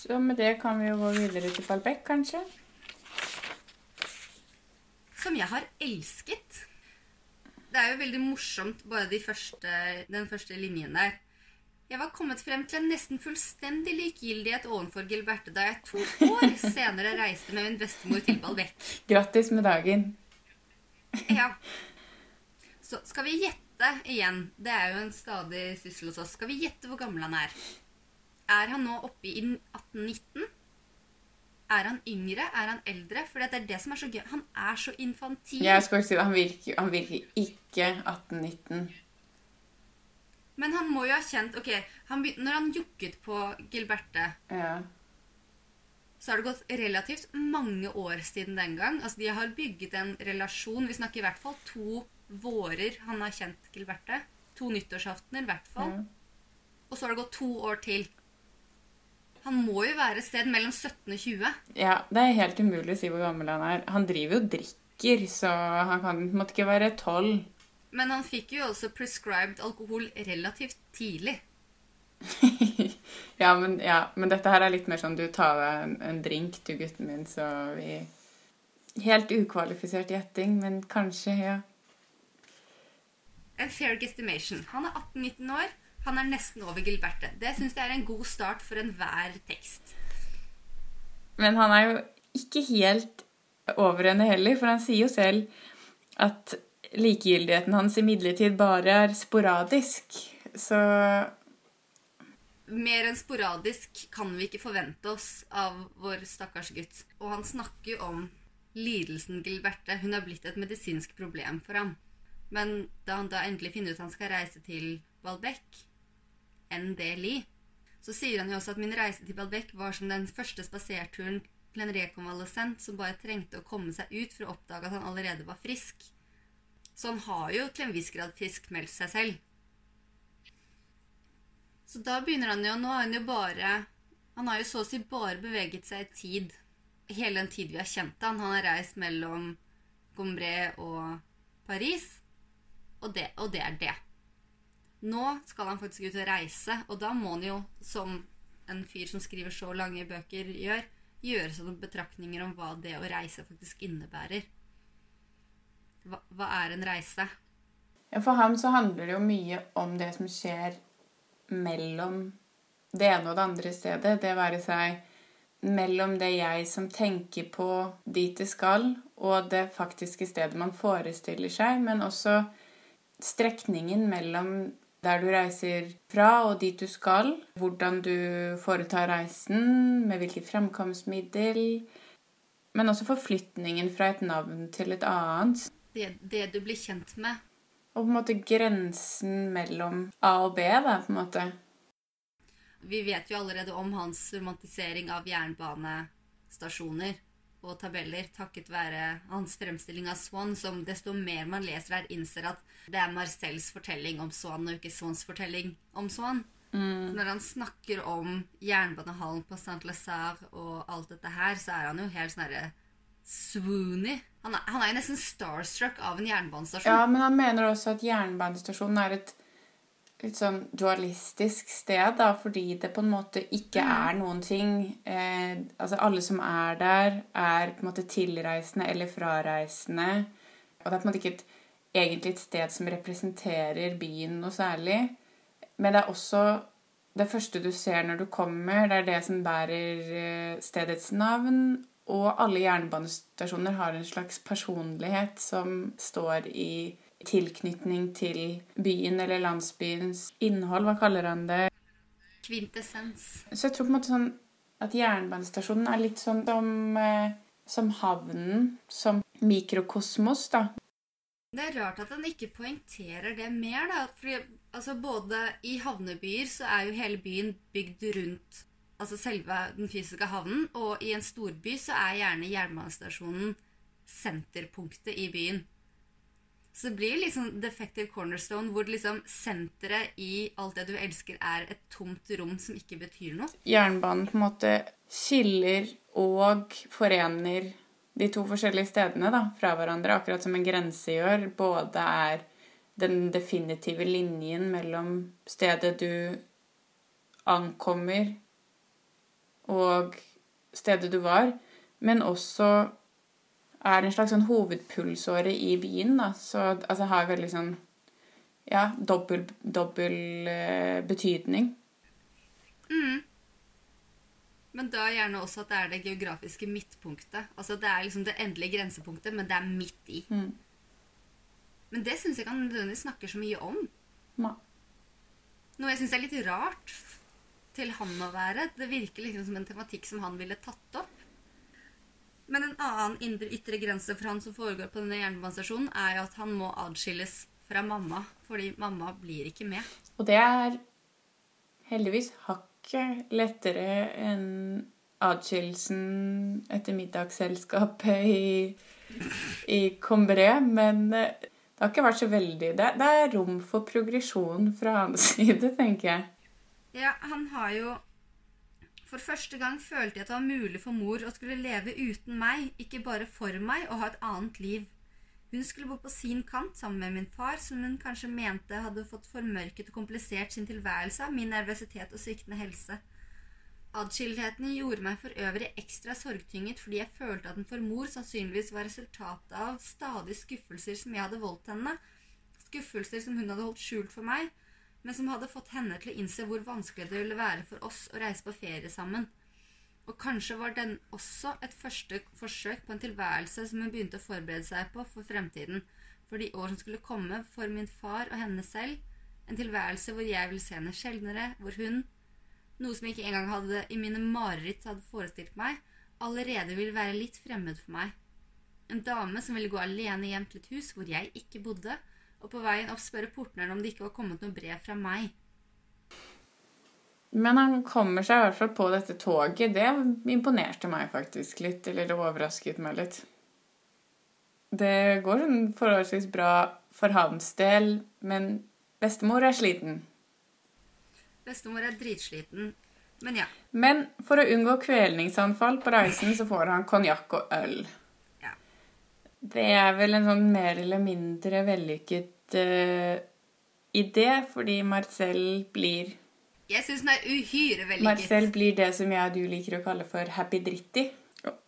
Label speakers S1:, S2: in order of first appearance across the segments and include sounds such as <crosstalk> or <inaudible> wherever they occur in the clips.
S1: Så med det kan vi jo gå videre til Balbec, kanskje.
S2: Som jeg har elsket. Det er jo veldig morsomt, bare de første, den første linjen der. Jeg var kommet frem til en nesten fullstendig likegyldighet overfor Gilberte da jeg to år senere reiste med min bestemor til Balbec.
S1: Grattis med dagen.
S2: Ja. Så skal vi gjette igjen. Det er jo en stadig syssel hos oss. Skal vi gjette hvor gammel han er? Er han nå oppe i 1819? Er han yngre? Er han eldre? For det er det som er så gøy. Han er så infantil.
S1: Jeg skal si, han virker, han virker ikke 1819.
S2: Men han må jo ha kjent Ok, han, når han jukket på Gilberte,
S1: Ja.
S2: så har det gått relativt mange år siden den gang. Altså, De har bygget en relasjon. Vi snakker i hvert fall to vårer han har kjent Gilberte. To nyttårsaftener, i hvert fall.
S1: ja.
S2: Og så har det gått to år til. Han må jo være et sted mellom 17 og 20.
S1: Ja, det er helt umulig å si hvor gammel han er. Han driver jo og drikker, så han kan måtte ikke være tolv.
S2: Men han fikk jo også prescribed alkohol relativt tidlig. <laughs>
S1: ja, men, ja, men dette her er litt mer sånn du tar deg en, en drink, du gutten min, så vi Helt ukvalifisert gjetting, men kanskje, ja.
S2: En fair estimation. Han er 18-19 år. Han er nesten over Gilberte. Det syns jeg er en god start for enhver tekst.
S1: Men han er jo ikke helt over henne heller, for han sier jo selv at likegyldigheten hans imidlertid bare er sporadisk. Så
S2: Mer enn sporadisk kan vi ikke forvente oss av vår stakkars gutt. Og han snakker jo om lidelsen Gilberte. Hun har blitt et medisinsk problem for ham. Men da han da endelig finner ut at han skal reise til Balbec, NDLI, så sier han jo også at min reise til Balbec var som den første spaserturen til en rekonvalesent som bare trengte å komme seg ut for å oppdage at han allerede var frisk. Så han har jo til en viss grad friskmeldt seg selv. Så da begynner han jo Nå har han jo bare Han har jo så å si bare beveget seg i tid. Hele den tid vi har kjent han. Han har reist mellom Gombré og Paris. Og det, og det er det. Nå skal han faktisk ut og reise, og da må han jo, som en fyr som skriver så lange bøker, gjør, gjøre seg noen betraktninger om hva det å reise faktisk innebærer. Hva, hva er en reise?
S1: ja, for ham så handler det jo mye om det som skjer mellom det ene og det andre stedet. Det være seg mellom det jeg som tenker på dit det skal, og det faktiske stedet man forestiller seg, men også strekningen mellom der du reiser fra og dit du skal, hvordan du foretar reisen, med hvilket fremkomstmiddel, men også forflytningen fra et navn til et annet.
S2: Det, det du blir kjent med.
S1: Og på en måte grensen mellom A og B, da, på en måte.
S2: Vi vet jo allerede om hans romantisering av jernbanestasjoner og tabeller takket være hans fremstilling av Swan, som desto mer man leser her, innser at det er Marcels fortelling om Swan, og ikke Swans fortelling om Swan. Mm. Når han snakker om jernbanehallen på Saint Lazare og alt dette her, så er han jo helt sånn herre swoony. Han er, han er nesten starstruck av en jernbanestasjon.
S1: Ja, men han mener også at jernbanestasjonen er et litt sånn dualistisk sted, da, fordi det på en måte ikke er noen ting eh, Altså, alle som er der, er på en måte tilreisende eller frareisende. Og det er på en måte ikke et, egentlig et sted som representerer byen noe særlig. Men det er også det første du ser når du kommer, det er det som bærer eh, stedets navn. Og alle jernbanestasjoner har en slags personlighet som står i tilknytning til byen eller landsbyens innhold. Hva kaller han det?
S2: Kvintessens.
S1: Så jeg tror på en måte sånn at jernbanestasjonen er litt sånn som, eh, som havnen, som mikrokosmos, da.
S2: Det er rart at han ikke poengterer det mer, da. Fordi altså, både i havnebyer så er jo hele byen bygd rundt altså selve den fysiske havnen, og i en storby så er gjerne jernbanestasjonen senterpunktet i byen. Så det blir liksom defective cornerstone, hvor liksom senteret i alt det du elsker, er et tomt rom som ikke betyr noe.
S1: Jernbanen på en måte skiller og forener de to forskjellige stedene da, fra hverandre, akkurat som en grense gjør. Både er den definitive linjen mellom stedet du ankommer, og stedet du var, men også er en slags sånn hovedpulsåre i byen. Da. Så altså, har veldig sånn ja, dobbel, dobbel eh, betydning.
S2: Mm. Men da gjerne også at det er det geografiske midtpunktet. Altså Det er liksom det endelige grensepunktet, men det er midt i.
S1: Mm.
S2: Men det syns jeg ikke han nødvendigvis snakker så mye om.
S1: Ma.
S2: Noe jeg syns er litt rart til han å være. Det virker liksom som en tematikk som han ville tatt opp. Men en annen indre ytre grense for han som foregår på denne jernbanestasjonen, er jo at han må adskilles fra mamma, fordi mamma blir ikke med.
S1: Og det er heldigvis hakket lettere enn adskillelsen etter middagsselskapet i, i Combré, men eh, det har ikke vært så veldig Det, det er rom for progresjon fra hans <laughs> side, tenker jeg.
S2: Ja, han har jo For første gang følte jeg at det var mulig for mor å skulle leve uten meg, ikke bare for meg, og ha et annet liv. Hun skulle bo på sin kant sammen med min far, som hun kanskje mente hadde fått formørket og komplisert sin tilværelse av min nervøsitet og sviktende helse. Adskillheten gjorde meg for øvrig ekstra sorgtynget fordi jeg følte at den for mor sannsynligvis var resultatet av stadige skuffelser som jeg hadde voldt henne, skuffelser som hun hadde holdt skjult for meg, men som hadde fått henne til å innse hvor vanskelig det ville være for oss å reise på ferie sammen. Og kanskje var den også et første forsøk på en tilværelse som hun begynte å forberede seg på for fremtiden, for de år som skulle komme for min far og henne selv, en tilværelse hvor jeg ville se henne sjeldnere, hvor hun, noe som jeg ikke engang hadde i mine mareritt hadde forestilt meg, allerede ville være litt fremmed for meg. En dame som ville gå alene hjem til et hus hvor jeg ikke bodde, og på veien opp spørre portneren om det ikke var kommet noe brev fra meg.
S1: Men han kommer seg i hvert fall på dette toget. Det imponerte meg faktisk litt. Eller det overrasket meg litt. Det går sånn forholdsvis bra for hans del, men bestemor er sliten.
S2: Bestemor er dritsliten. Men ja.
S1: Men for å unngå kvelningsanfall på reisen, så får han konjakk og øl. Det er vel en sånn mer eller mindre vellykket uh, idé, fordi Marcel blir
S2: Jeg syns den er uhyre vellykket.
S1: Marcel blir det som jeg og du liker å kalle for happy dritty.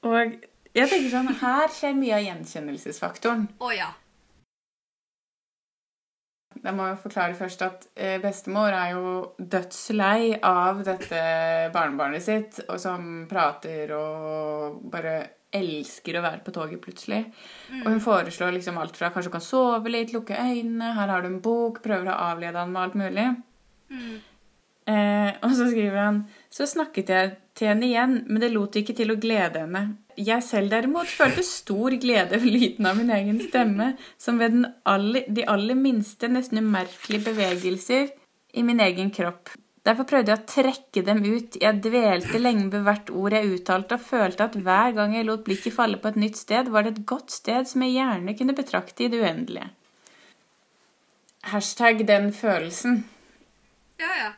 S1: Og jeg tenker sånn, her skjer mye av gjenkjennelsesfaktoren.
S2: Å ja.
S1: Jeg må jo forklare først at eh, bestemor er jo dødslei av dette barnebarnet sitt, og som prater og bare elsker å være på toget plutselig. Og hun foreslår liksom alt fra kanskje hun kan sove litt, lukke øynene, her har du en bok, prøver å avlede han med alt mulig.
S2: Mm.
S1: Eh, og så skriver han Så snakket jeg til henne igjen, men det lot ikke til å glede henne. Jeg selv derimot følte stor glede ved lyden av min egen stemme, som ved den aller, de aller minste, nesten umerkelige bevegelser i min egen kropp. Derfor prøvde jeg å trekke dem ut. Jeg dvelte lenge ved hvert ord jeg uttalte, og følte at hver gang jeg lot blikket falle på et nytt sted, var det et godt sted som jeg gjerne kunne betrakte i det uendelige. Hashtag den følelsen.
S2: Ja, ja.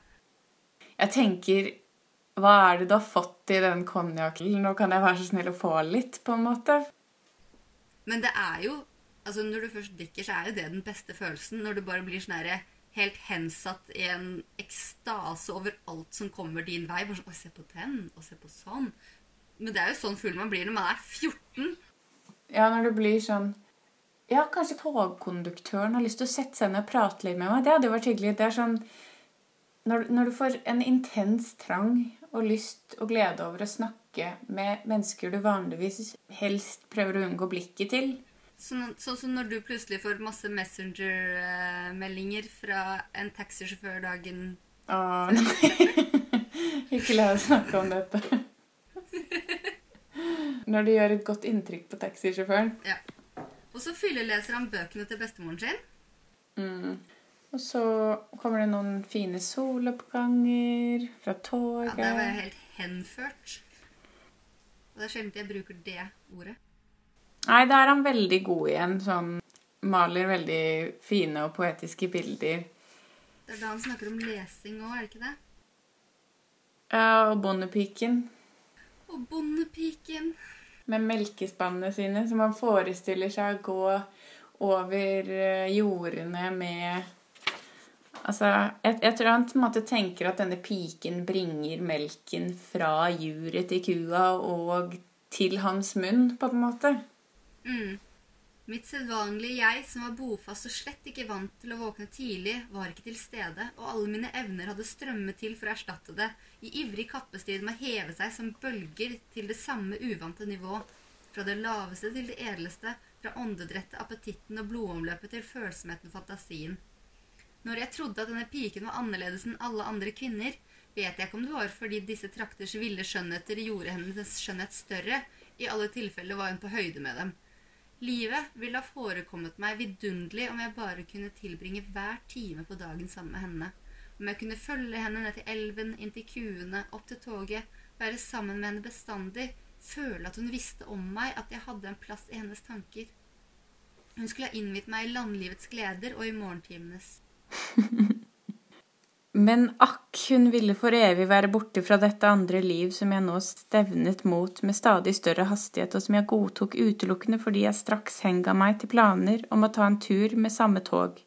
S1: Jeg tenker Hva er det du har fått i den konjakken? Nå kan jeg være så snill å få litt, på en måte.
S2: Men det er jo Altså, når du først drikker, så er jo det den beste følelsen. Når du bare blir sånn herre helt hensatt i en ekstase over alt som kommer din vei. Bare sånn, å, se på den, og se på sånn. Men det er jo sånn full man blir når man er 14.
S1: Ja, når det blir sånn Ja, kanskje togkonduktøren har lyst til å sette seg ned og prate litt med meg. Det hadde jo vært hyggelig. Det er sånn når, når du får en intens trang og lyst og glede over å snakke med mennesker du vanligvis helst prøver å unngå blikket til
S2: Sånn sånn som når du plutselig får masse Messenger-meldinger fra en taxisjåfør dagen
S1: Åh, nei. <laughs> Ikke la oss snakke om dette. <laughs> Når det gjør et godt inntrykk på taxisjåføren.
S2: Ja. Og så fylleleser han bøkene til bestemoren sin.
S1: Mm. Og så kommer det noen fine soloppganger fra toget.
S2: Ja, det var helt henført. Og det er sjelden jeg bruker det ordet.
S1: Nei, da er han veldig god igjen. Sånn maler veldig fine og poetiske bilder.
S2: Det er da han snakker om lesing òg, er det ikke det?
S1: Ja, og bondepiken
S2: Og bondepiken.
S1: med melkespannene sine, som han forestiller seg å gå over eh, jordene med Altså, jeg, jeg tror han på en måte tenker at denne piken bringer melken fra juret til kua og til hans munn, på en måte.
S2: Mm. Mitt sedvanlige jeg, som var bofast og slett ikke vant til å våkne tidlig, var ikke til stede, og alle mine evner hadde strømmet til for å erstatte det, i ivrig kappestrid med å heve seg som bølger til det samme uvante nivå, fra det laveste til det edleste, fra åndedrettet, appetitten og blodomløpet til følsomheten og fantasien. Når jeg trodde at denne piken var annerledes enn alle andre kvinner, vet jeg ikke om det var fordi disse trakters ville skjønnheter gjorde hennes skjønnhet større, i alle tilfeller var hun på høyde med dem. Livet ville ha forekommet meg vidunderlig om jeg bare kunne tilbringe hver time på dagen sammen med henne. Om jeg kunne følge henne ned til elven, inn til kuene, opp til toget, være sammen med henne bestandig, føle at hun visste om meg, at jeg hadde en plass i hennes tanker. Hun skulle ha innvidd meg i landlivets gleder og i morgentimenes. <laughs>
S1: Men akk, hun ville for evig være borte fra dette andre liv som jeg nå stevnet mot med stadig større hastighet, og som jeg godtok utelukkende fordi jeg straks henga meg til planer om å ta en tur med samme tog.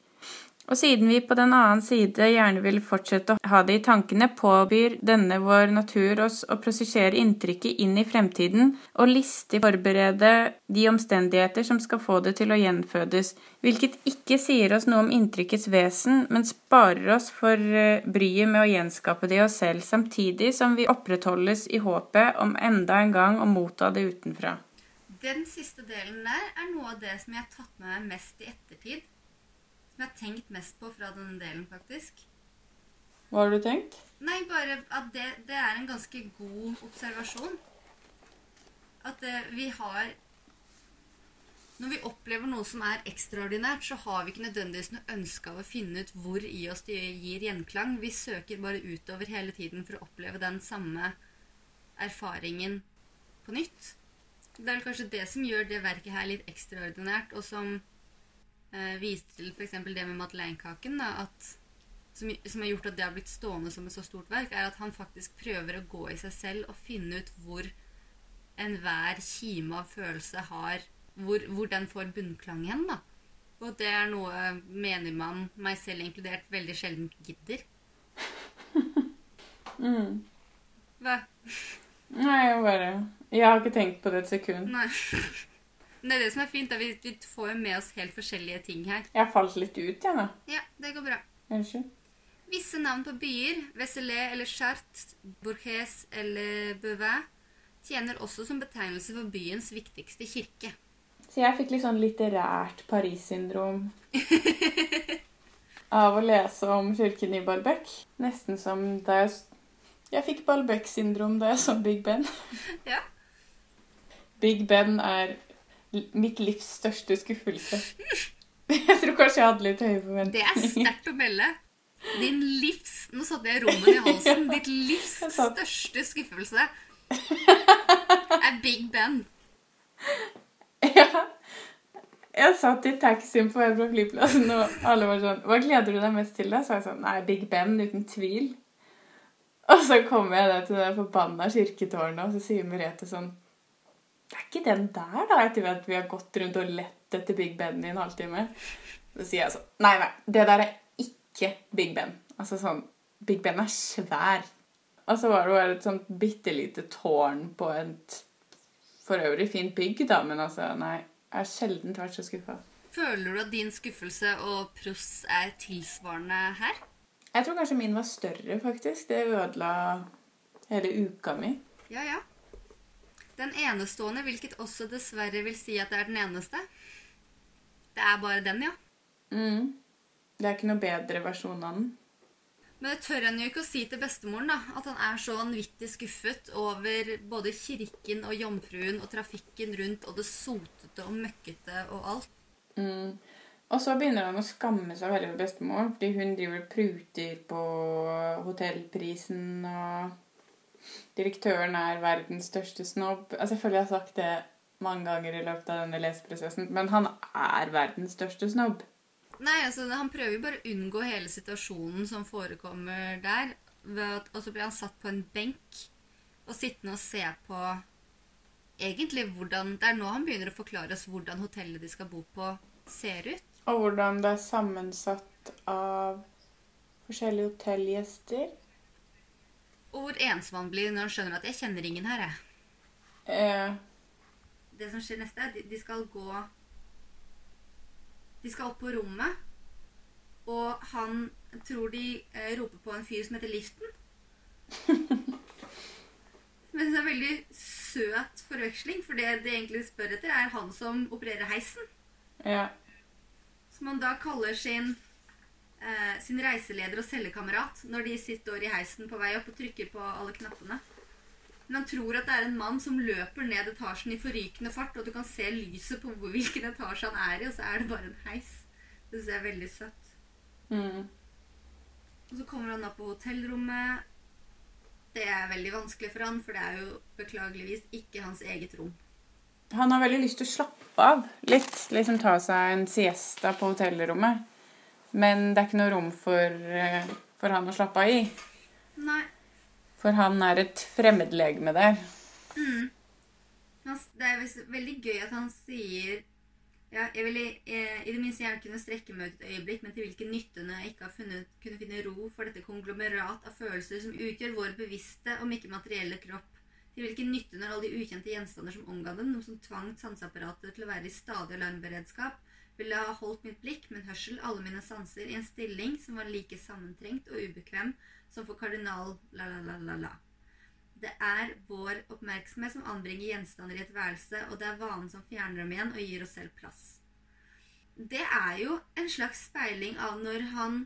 S1: Og siden vi på den annen side gjerne vil fortsette å ha det i tankene, påbyr denne vår natur oss å prosessere inntrykket inn i fremtiden og listig forberede de omstendigheter som skal få det til å gjenfødes, hvilket ikke sier oss noe om inntrykkets vesen, men sparer oss for eh, bryet med å gjenskape det i oss selv, samtidig som vi opprettholdes i håpet om enda en gang å motta det utenfra.
S2: Den siste delen der er noe av det som jeg har tatt med meg mest i ettertid som jeg har tenkt mest på fra denne delen, faktisk.
S1: Hva har du tenkt?
S2: Nei, bare at det, det er en ganske god observasjon. At det, eh, vi har Når vi opplever noe som er ekstraordinært, så har vi ikke nødvendigvis noe ønske av å finne ut hvor i oss det gir gjenklang. Vi søker bare utover hele tiden for å oppleve den samme erfaringen på nytt. Det er kanskje det som gjør det verket her litt ekstraordinært, og som eh, viste til f.eks. det med madeleinekaken, som, som, har gjort at det har blitt stående som et så stort verk, er at han faktisk prøver å gå i seg selv og finne ut hvor enhver kime av følelse har hvor, hvor, den får bunnklang hen. da. Og det er noe menigmann, meg selv inkludert, veldig sjelden gidder. <laughs>
S1: mm.
S2: Hva?
S1: Nei, jeg bare Jeg har ikke tenkt på det et sekund.
S2: Nei. <laughs> Men det er det som er fint. Da. Vi, vi får jo med oss helt forskjellige ting her.
S1: Jeg har falt litt ut, jeg, nå.
S2: Ja, det går bra.
S1: Unnskyld.
S2: Visse navn på byer, Veselé eller Chartes, Bourges eller Beauvais, tjener også som betegnelse for byens viktigste kirke.
S1: Så jeg fikk litt sånn litterært Paris-syndrom <laughs> av å lese om kirken i Balbec. Nesten som da jeg Jeg fikk Balbec-syndrom da jeg så Big Ben.
S2: Ja.
S1: Big Ben er mitt livs største skuffelse. <laughs> Jeg tror kanskje jeg hadde litt høye forventninger.
S2: Det er sterkt å melde. Din livs Nå satte jeg rommen i halsen. <laughs> Ditt livs største skuffelse er Big Ben. <laughs>
S1: Ja. Jeg satt i taxien på vei fra flyplassen, og alle var sånn 'Hva gleder du deg mest til?' da? Så jeg sånn 'Nei, Big Ben, uten tvil'. Og så kommer jeg der til det forbanna kirketårnet, og så sier Merete sånn det er ikke den der, da, etter at vi har gått rundt og lett etter Big Ben i en halvtime. Så sier jeg sånn Nei, nei, det der er ikke Big Ben. Altså sånn Big Ben er svær. Og så var det bare et sånt bitte lite tårn på et for øvrig fint bygg, da, men altså, nei. Jeg har sjelden vært så skuffa.
S2: Føler du at din skuffelse og pross er tilsvarende her?
S1: Jeg tror kanskje min var større, faktisk. Det ødela hele uka mi.
S2: Ja, ja. Den enestående, hvilket også dessverre vil si at det er den eneste. Det er bare den, ja.
S1: Mm. Det er ikke noe bedre versjon av den.
S2: Men det tør han jo ikke å si til bestemoren, da. At han er så vanvittig skuffet over både kirken og jomfruen og trafikken rundt og det sotete og møkkete og alt.
S1: Mm. Og så begynner han å skamme seg veldig over bestemoren, fordi hun driver og pruter på hotellprisen og Direktøren er verdens største snobb. Altså, jeg føler jeg har sagt det mange ganger i løpet av denne leseprosessen, men han er verdens største snobb.
S2: Nei, altså, han prøver jo bare å unngå hele situasjonen som forekommer der. Og så blir han satt på en benk og sittende og se på egentlig hvordan Det er nå han begynner å forklare oss hvordan hotellet de skal bo på, ser ut.
S1: Og hvordan det er sammensatt av Forskjellige hotellgjester.
S2: Og hvor ensom han blir når han skjønner at 'jeg kjenner ingen her', jeg.
S1: Eh,
S2: Det som skjer neste, er at de skal gå De skal opp på rommet, og han tror de eh, roper på en fyr som heter Liften. Som jeg syns er en veldig søt forveksling, for det de egentlig spør etter, er han som opererer heisen.
S1: ja.
S2: Som han da kaller sin, eh, sin reiseleder og cellekamerat når de sitter i heisen på vei opp og trykker på alle knappene. Men han tror at det er en mann som løper ned etasjen i forrykende fart, og du kan se lyset på hvilken etasje han er i, og så er det bare en heis. Det synes jeg er veldig søtt.
S1: Mm.
S2: Og så kommer han opp på hotellrommet. Det er veldig vanskelig for han, for det er jo beklageligvis ikke hans eget rom.
S1: Han har veldig lyst til å slappe av litt. Liksom ta seg en siesta på hotellrommet. Men det er ikke noe rom for, eh, for han å slappe av i.
S2: Nei.
S1: For han er et fremmedlegeme der.
S2: Mm. Det er veldig gøy at han sier ja, jeg ville eh, i det minste gjerne kunne strekke meg ut et øyeblikk, men til hvilken nytte når jeg ikke har funnet, kunne finne ro for dette konglomerat av følelser som utgjør vår bevisste, om ikke materielle kropp. Til hvilken nytte når alle de ukjente gjenstander som omga den, noe som tvang sanseapparatet til å være i stadig alarmberedskap, ville ha holdt mitt blikk, min hørsel, alle mine sanser, i en stilling som var like sammentrengt og ubekvem som for kardinal la-la-la-la-la. Det er vår oppmerksomhet som anbringer gjenstander i et værelse, og det er vanen som fjerner dem igjen og gir oss selv plass. Det er jo en slags speiling av når han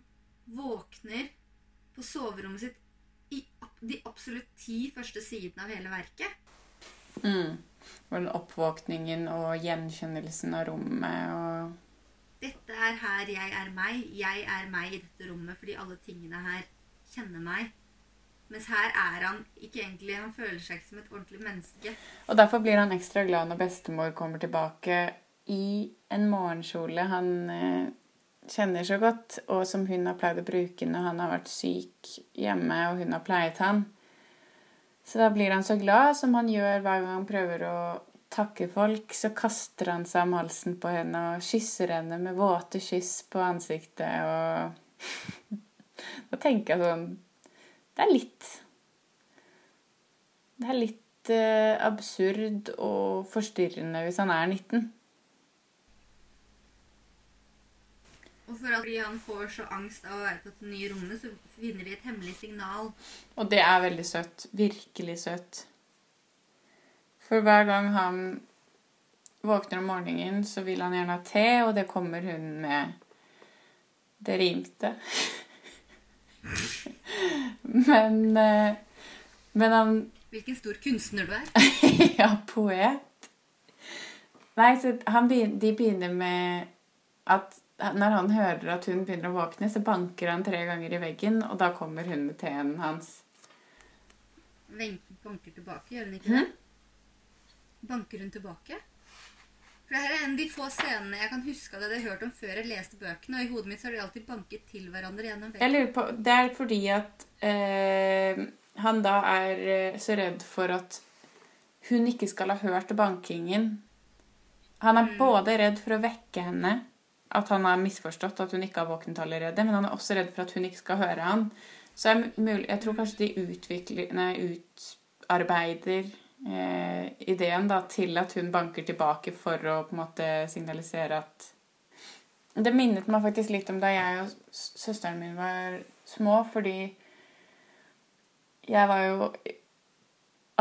S2: våkner på soverommet sitt i de absolutt ti første sidene av hele verket.
S1: Mm. Og den oppvåkningen og gjenkjennelsen av rommet og
S2: Dette er her jeg er meg. Jeg er meg i dette rommet fordi alle tingene her kjenner meg. Mens her er han ikke egentlig Han føler seg ikke som et ordentlig menneske.
S1: Og derfor blir han ekstra glad når bestemor kommer tilbake i en morgenkjole han eh, kjenner så godt, og som hun har pleid å bruke når han har vært syk hjemme og hun har pleiet han. Så da blir han så glad som han gjør hver gang han prøver å takke folk. Så kaster han seg om halsen på henne og kysser henne med våte kyss på ansiktet. Og <laughs> da tenker jeg sånn Det er litt Det er litt eh, absurd og forstyrrende hvis han er 19.
S2: Og for at han får så angst av å være på dette nye rommet, så finner de et hemmelig signal.
S1: Og det er veldig søtt. Virkelig søtt. For hver gang han våkner om morgenen, så vil han gjerne ha te, og det kommer hun med. Det rimte. <laughs> men eh, Men han
S2: Hvilken stor kunstner du er. <laughs>
S1: Ja, poet. Nei, så han begyn- de begynner med at når han hører at hun begynner å våkne, så banker han tre ganger i veggen, og da kommer hun med teen hans.
S2: Wenche banker tilbake, gjør hun ikke det? Banker hun tilbake? For det her er en av de få scenene jeg kan huske at jeg hadde hørt om før jeg leste bøkene, og i hodet mitt så har de alltid banket til hverandre gjennom
S1: Jeg lurer på, Det er fordi at eh, han da er eh, så redd for at hun ikke skal ha hørt bankingen. Han er
S2: Mm.
S1: både redd for å vekke henne, at han har misforstått at hun ikke har våknet allerede, men han er også redd for at hun ikke skal høre han. Så mulig, jeg tror kanskje de utvikler, nei, utarbeider eh, ideen da, til at hun banker tilbake for å på en måte signalisere at Det minnet meg faktisk litt om da jeg og søsteren min var små, fordi jeg var jo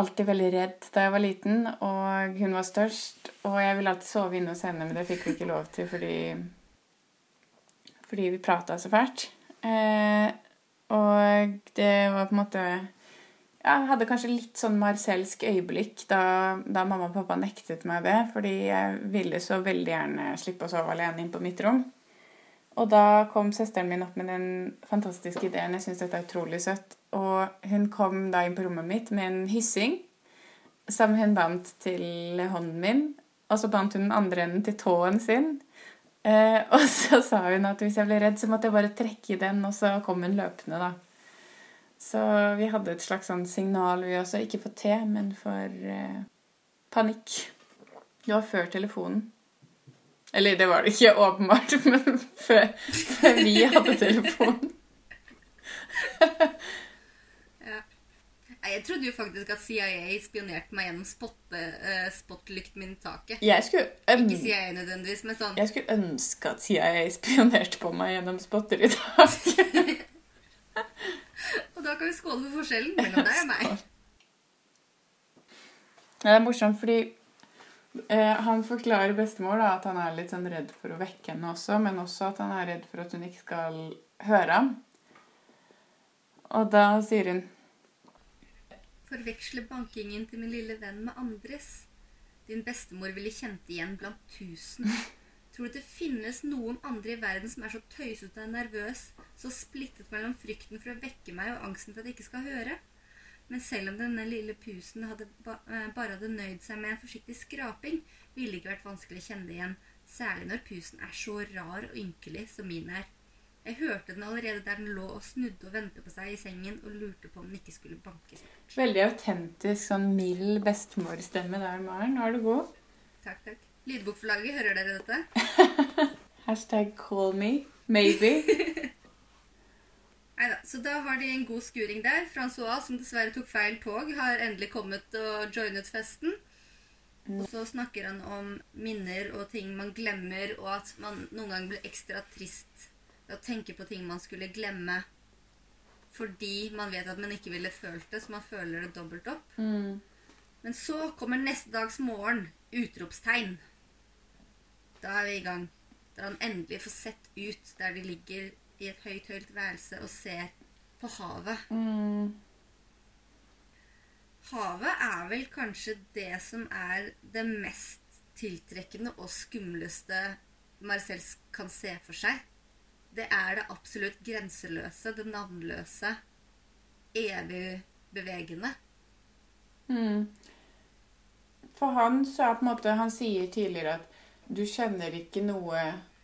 S1: alltid veldig redd da jeg var liten, og hun var størst. Og jeg ville alltid sove inne hos henne, men det fikk vi ikke lov til fordi, fordi vi prata så fælt. Eh, og det var på en måte Jeg hadde kanskje litt sånn marcelsk øyeblikk da, da mamma og pappa nektet meg det, fordi jeg ville så veldig gjerne slippe å sove alene inn på mitt rom. Og da kom søsteren min opp med den fantastiske ideen. Jeg syns dette er utrolig søtt. Og hun kom da inn på rommet mitt med en hyssing som hun bandt til hånden min. Og så bandt hun den andre enden til tåen sin. Eh, <laughs> og så sa hun at hvis jeg ble redd, så måtte jeg bare trekke i den, og så kom hun løpende, da. Så vi hadde et slags sånn signal, vi også. Ikke for te, men for eh, panikk. Det var før telefonen. Eller det var det ikke, åpenbart, <laughs> men før, før vi hadde telefon. <laughs>
S2: ja. Jeg trodde jo faktisk at CIA spionerte meg gjennom spotte, uh, spotlykten min i taket. Ikke CIA nødvendigvis, men sånn
S1: jeg skulle ønske at CIA spionerte på meg gjennom spotter i dag. <laughs>
S2: Og da kan vi skåle for forskjellen mellom deg og meg.
S1: Det er morsomt, fordi eh, han forklarer bestemor da, at han er litt sånn redd for å vekke henne også, men også at han er redd for at hun ikke skal høre ham. Og da sier hun
S2: Forveksle bankingen til min lille venn med andres. Din bestemor ville kjent igjen blant tusen. Tror du det finnes noen andre i verden som er så tøysete og nervøs, så splittet mellom frykten for å vekke meg og angsten for at jeg ikke skal høre? Men selv om denne lille pusen hadde ba eh, bare hadde nøyd seg med en forsiktig skraping, ville det ikke vært vanskelig å kjenne det igjen, særlig når pusen er så rar og ynkelig som min er. Jeg hørte den allerede der den lå og snudde og vendte på seg i sengen og lurte på om den ikke skulle bankes.
S1: veldig autentisk, sånn mild bestemorstemme der, Maren. Nå er du god.
S2: Takk, takk. Lydbokforlaget, hører dere dette? <laughs>
S1: Hashtag call me. Maybe. <laughs>
S2: Neida, så da har de en god skuring der. Francois, som dessverre tok feil tog, har endelig kommet og joinet festen. Og så snakker han om minner og ting man glemmer, og at man noen ganger blir ekstra trist ved å tenke på ting man skulle glemme fordi man vet at man ikke ville følt det, så man føler det dobbelt opp.
S1: Mm.
S2: Men så kommer neste dags morgen. Utropstegn. Da er vi i gang. Da han endelig får sett ut der de ligger i et høyt, høyt værelse og ser på havet.
S1: Mm.
S2: Havet er vel kanskje det som er det mest tiltrekkende og skumleste Marcel kan se for seg. Det er det absolutt grenseløse, det navnløse, evig bevegende.
S1: Mm. For han så er på en måte Han sier tidligere at du kjenner ikke noe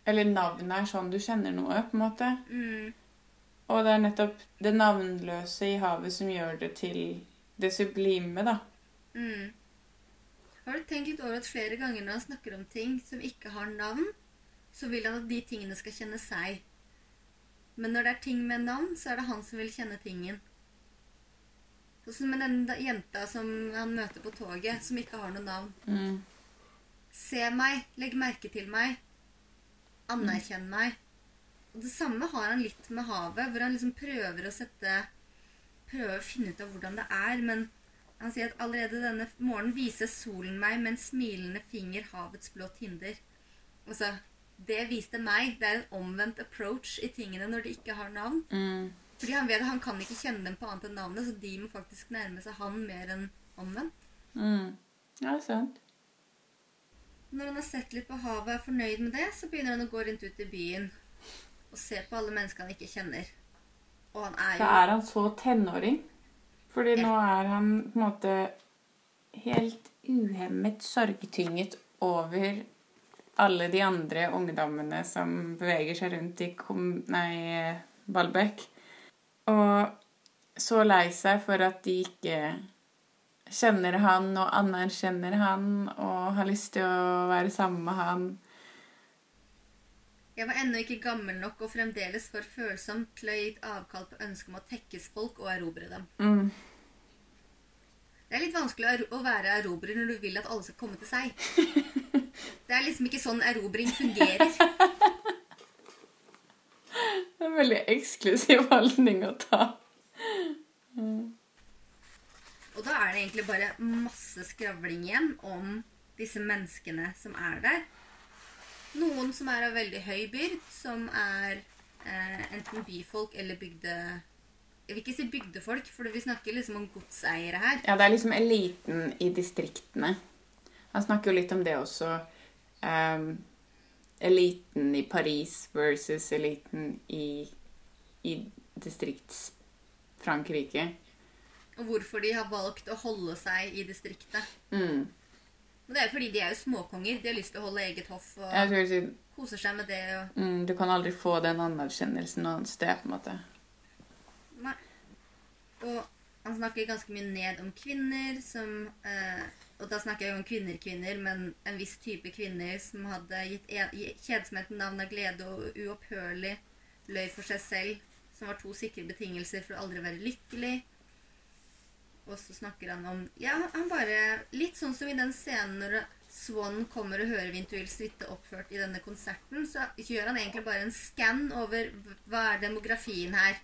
S1: Eller navnet er sånn du kjenner noe, på en måte.
S2: Mm.
S1: Og det er nettopp det navnløse i havet som gjør det til det sublime, da.
S2: Mm. Har du tenkt litt over at flere ganger når han snakker om ting som ikke har navn, så vil han at de tingene skal kjenne seg. Men når det er ting med navn, så er det han som vil kjenne tingen. Sånn som med den jenta som han møter på toget, som ikke har noe navn.
S1: Mm.
S2: Se meg, legg merke til meg, anerkjenn meg. Og det samme har han litt med havet, hvor han liksom prøver å sette Prøver å finne ut av hvordan det er, men han sier at allerede denne morgenen viser solen meg med en smilende finger havets blå tinder. Altså, det viste meg. Det er en omvendt approach i tingene når de ikke har navn.
S1: Mm.
S2: Fordi han vet at han kan ikke kjenne dem på annet enn navnet, så de må faktisk nærme seg han mer enn omvendt.
S1: Mm. Ja, sant.
S2: Når han har sett litt på havet og er fornøyd med det, så begynner han å gå rundt ut i byen og se på alle mennesker han ikke kjenner. Og han er
S1: Da
S2: jo
S1: er han så tenåring. Fordi nå er han på en måte helt uhemmet sorgtynget over alle de andre ungdommene som beveger seg rundt i kom, nei, Balbek. Og så lei seg for at de ikke kjenner han og anerkjenner han og har lyst til å være sammen med han.
S2: Jeg var ennå ikke gammel nok og fremdeles for følsom til å ha gitt avkall på ønsket om å tekkes folk og erobre dem.
S1: Mm.
S2: Det er litt vanskelig å være erobrer når du vil at alle skal komme til seg. <laughs> Det er liksom ikke sånn erobring fungerer. <laughs>
S1: Det er en veldig eksklusiv holdning å ta.
S2: Og da er det egentlig bare masse skravling igjen om disse menneskene som er der. Noen som er av veldig høy byrd, som er eh, enten byfolk eller bygde... Jeg vil ikke si bygdefolk, for vi snakker liksom om godseiere her.
S1: Ja, det er liksom eliten i distriktene. Han snakker jo litt om det også. Ehm, eliten i Paris versus eliten i, i distrikts-Frankrike.
S2: Og hvorfor de har valgt å holde seg i distriktet.
S1: Mm.
S2: Det er jo fordi de er jo småkonger. De har lyst til å holde eget hoff og
S1: si,
S2: koser seg med det. Og...
S1: mm, du kan aldri få den anerkjennelsen noe annet sted, på en måte.
S2: Nei. Og han snakker ganske mye ned om kvinner som eh, Og da snakker jeg jo om kvinner-kvinner, men en viss type kvinner som hadde gitt en- gi- kjedsomheten navn av glede og uopphørlig løy for seg selv, som var to sikre betingelser for å aldri være lykkelig. Og så snakker han om Ja, han bare Litt sånn som i den scenen når Swan kommer og hører Vintuil suite oppført i denne konserten, så gjør han egentlig bare en skann over hva er demografien her.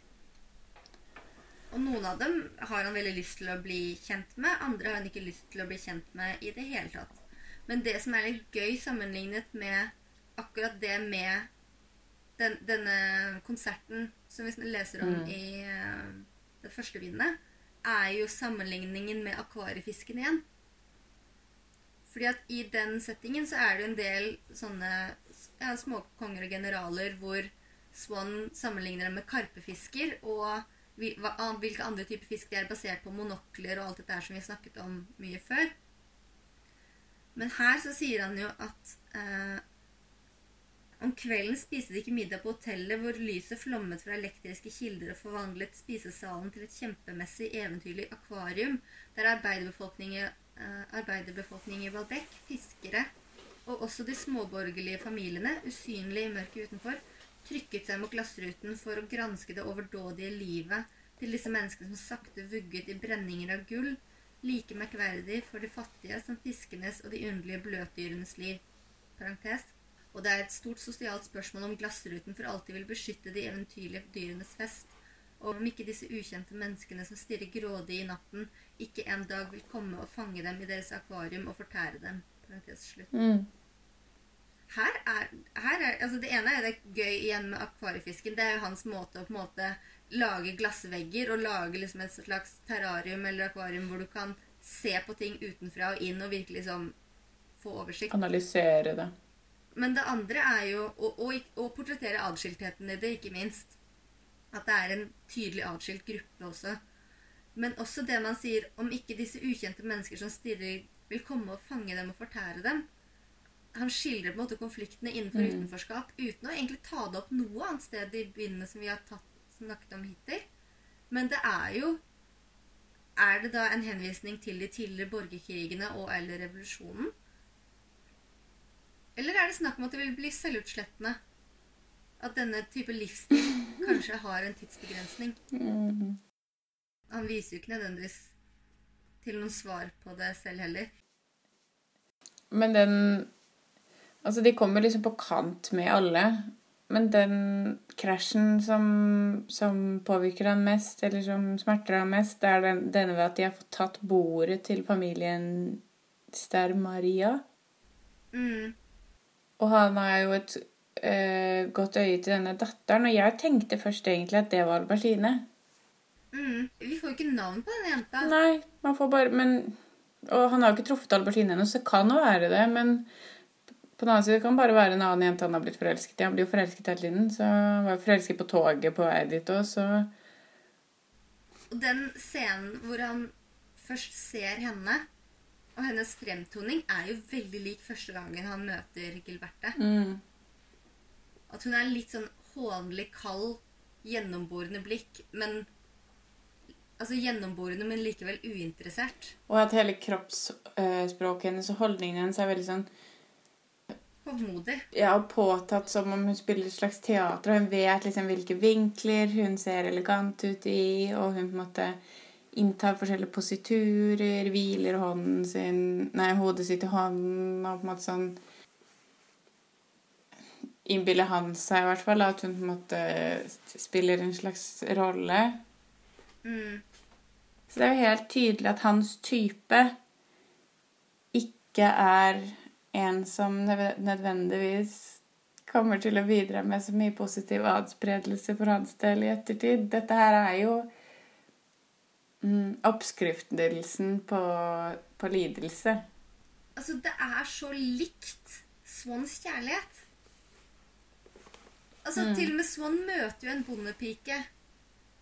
S2: Og noen av dem har han veldig lyst til å bli kjent med, andre har han ikke lyst til å bli kjent med i det hele tatt. Men det som er litt gøy sammenlignet med akkurat det med den, denne konserten som vi leser om
S1: Mm.
S2: i uh, det første bindet, er jo sammenligningen med akvariefisken igjen. Fordi at i den settingen så er det en del sånne ja, småkonger og generaler hvor Swan sammenligner dem med karpefisker, og hvilke andre typer fisk de er basert på monokler og alt dette her som vi har snakket om mye før. Men her så sier han jo at eh, om kvelden spiste de ikke middag på hotellet hvor lyset flommet fra elektriske kilder og forvandlet spisesalen til et kjempemessig eventyrlig akvarium der arbeiderbefolkningen, eh, i Valbec, fiskere og også de småborgerlige familiene, usynlige i mørket utenfor, trykket seg mot glassruten for å granske det overdådige livet til disse menneskene som sakte vugget i brenninger av gull, like merkverdig for de fattige som fiskenes og de underlige bløtdyrenes liv. Parentes. Og det er et stort sosialt spørsmål om glassruten for alltid vil beskytte de eventyrlige dyrenes fest, og om ikke disse ukjente menneskene som stirrer grådig i natten, ikke en dag vil komme og fange dem i deres akvarium og fortære dem. Parentes slutt.
S1: Mm.
S2: Her er, her er altså Det ene er det gøy igjen med akvariefisken. Det er jo hans måte å på en måte lage glassvegger og lage liksom et slags terrarium eller akvarium hvor du kan se på ting utenfra og inn og virkelig sånn få oversikt.
S1: Analysere det.
S2: Men det andre er jo å, å, å portrettere adskiltheten i det, ikke minst. At det er en tydelig adskilt gruppe også. Men også det man sier om ikke disse ukjente mennesker som stirrer, vil komme og fange dem og fortære dem. Han skildrer på en måte konfliktene innenfor
S1: Mm.
S2: utenforskap uten å egentlig ta det opp noe annet sted i bindene som vi har tatt, snakket om hittil. Men det er jo Er det da en henvisning til de tidligere borgerkrigene og eller revolusjonen? Eller er det snakk om at det vil bli selvutslettende? At denne type livsstil kanskje har en tidsbegrensning?
S1: Mm.
S2: Han viser jo ikke nødvendigvis til noen svar på det selv heller.
S1: Men den Altså, de kommer liksom på kant med alle. Men den krasjen som, som påvirker han mest, eller som smerter han mest, det er den, denne ved at de har fått tatt bordet til familien Stermaria.
S2: Mm.
S1: Og han har jo et øh, godt øye til denne datteren, og jeg tenkte først egentlig at det var Albertine.
S2: Mm. Vi får ikke navn på den jenta.
S1: Nei, man får bare Men Og han har jo ikke truffet Albertine ennå, så det kan jo være det, men på den annen side kan det bare være en annen jente han har blitt forelsket i. Han blir jo forelsket hele tiden, så han var jo forelsket på toget på vei dit òg, så
S2: den scenen hvor han først ser henne, og hennes fremtoning, er jo veldig lik første gangen han møter Gilberte.
S1: mm.
S2: At hun er litt sånn hånlig, kald, gjennomborende blikk, men Altså gjennomborende, men likevel uinteressert.
S1: Og at hele kroppsspråket hennes og holdningen hennes er veldig sånn
S2: Hovmodig.
S1: ja, og påtatt som om hun spiller et slags teater, og hun vet liksom hvilke vinkler hun ser elegant ut i, og hun på en måte inntar forskjellige positurer, hviler hånden sin Nei, hodet sitt i hånden, og på en måte sånn Innbiller han seg i hvert fall at hun på en måte spiller en slags rolle.
S2: Mm.
S1: Så det er jo helt tydelig at hans type ikke er en som nødvendigvis kommer til å bidra med så mye positiv adspredelse for hans del i ettertid. Dette her er jo mm, på, på lidelse.
S2: Altså, det er så likt Swans kjærlighet. Altså,
S1: Mm.
S2: Til og med Swan møter jo en bondepike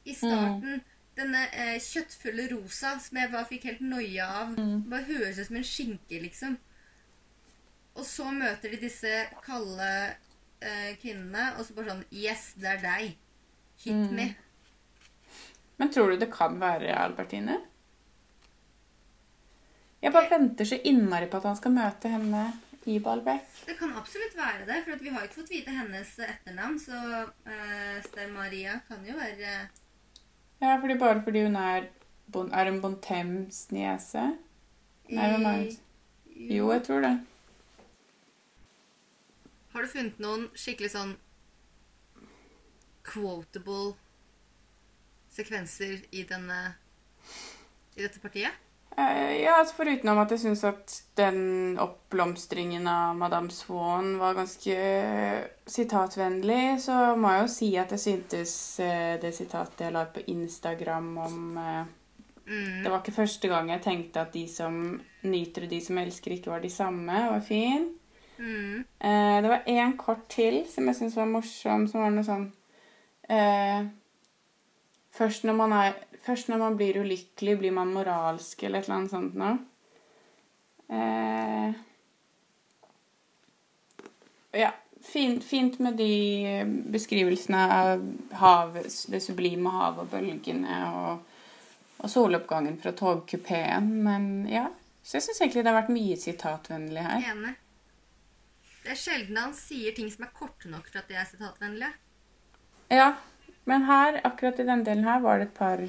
S2: i starten. Denne eh, kjøttfulle rosa som jeg bare fikk helt noia av. Bare høres ut som en skinke, liksom. Og så møter de disse kalde eh, kvinnene, og så bare sånn Yes, det er deg. Hit
S1: Mm.
S2: me.
S1: Men tror du det kan være Albertine? Jeg bare venter så innmari på at han skal møte henne i Balbec.
S2: Det kan absolutt være det, for vi har ikke fått vite hennes etternavn. Så uh, Esther Maria kan jo være
S1: Ja, fordi bare fordi hun er Er hun Bontems niese? Nei, hvem er hun? Jo, jeg tror det.
S2: Har du funnet noen skikkelig sånn quotable sekvenser i denne i dette partiet?
S1: Uh, ja, altså Foruten om at jeg syns at den oppblomstringen av Madame Swan var ganske sitatvennlig, så må jeg jo si at jeg syntes uh, det sitatet jeg la på Instagram om uh,
S2: Mm.
S1: Det var ikke første gang jeg tenkte at de som nyter og de som elsker, ikke var de samme. var fin.
S2: Mm.
S1: Eh, det var én kort til som jeg syntes var morsom, som var noe sånn eh, først, når man er, først når man blir ulykkelig, blir man moralsk, eller et eller annet sånt noe. Eh, ja. Fint, fint med de beskrivelsene av havet, det sublime havet og bølgene og, og soloppgangen fra togkupeen. Men ja, så jeg syns egentlig det har vært mye sitatvennlig her.
S2: Enig. Det er sjelden han sier ting som er korte nok til at de er sitatvennlige.
S1: Ja, men her, akkurat i denne delen her, var det et par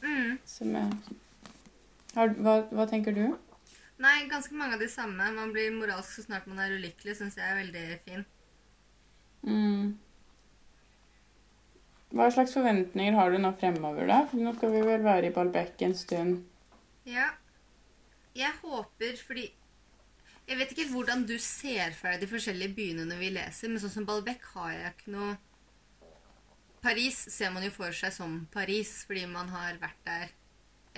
S2: Mm.
S1: som jeg har, hva, hva tenker du?
S2: Nei, ganske mange av de samme. Man blir moralsk så snart man er ulykkelig, syns jeg er veldig fin.
S1: Mm. Hva slags forventninger har du nå fremover, da? For nå skal vi vel være i Balbek en stund.
S2: Ja. Jeg håper fordi Jeg vet ikke hvordan du ser for deg de forskjellige byene når vi leser, men sånn som Balbec har jeg ikke noe Paris ser man jo for seg som Paris fordi man har vært der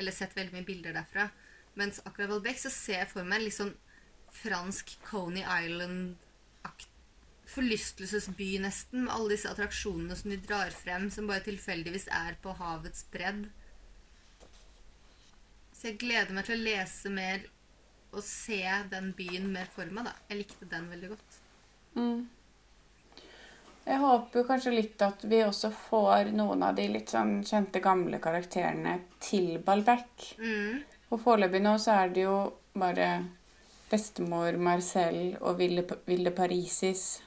S2: eller sett veldig mye bilder derfra. Mens akkurat Balbec så ser jeg for meg en litt sånn fransk Coney Island-akt forlystelsesby, nesten, med alle disse attraksjonene som de drar frem, som bare tilfeldigvis er på havets bredd. Så jeg gleder meg til å lese mer og se den byen mer for meg, da. Jeg likte den veldig godt.
S1: Mm. Jeg håper jo kanskje litt at vi også får noen av de litt sånn kjente gamle karakterene til Balbec.
S2: Mm.
S1: Og foreløpig nå så er det jo bare bestemor Marcel og Ville, Ville Parisis.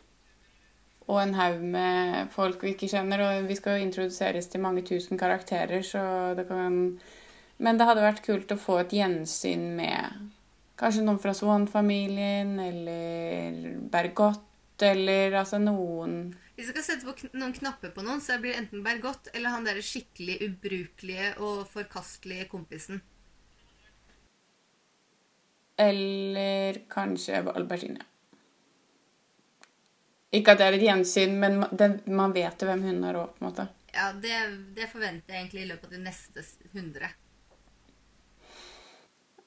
S1: Og en haug med folk vi ikke kjenner. Og vi skal jo introduseres til mange tusen karakterer, så det kan Men det hadde vært kult å få et gjensyn med kanskje noen fra Swan-familien, eller Bergot, eller altså noen
S2: Hvis jeg skal sette på kn noen knapper på noen, så blir det enten Bergot eller han derre skikkelig ubrukelige og forkastelige kompisen.
S1: Eller kanskje Albertine. Ikke at det er et gjensyn, men den, man vet jo hvem hun er òg, på en måte.
S2: Ja, det, det forventer jeg egentlig i løpet av de neste hundre. 100.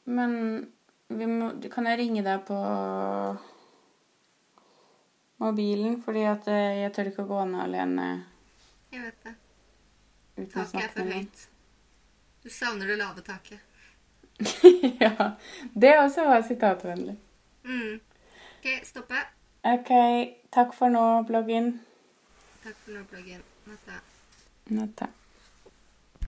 S1: Men må, kan jeg ringe deg på mobilen? Fordi at eh, jeg tør ikke å gå ned alene
S2: Jeg vet det. Taket er for høyt. Du savner det lave taket. <laughs>
S1: ja. Det også var sitatvennlig.
S2: Mm. OK, stoppe.
S1: OK. Takk for nå, bloggen.
S2: Takk for nå, bloggen. Natta.
S1: Natta.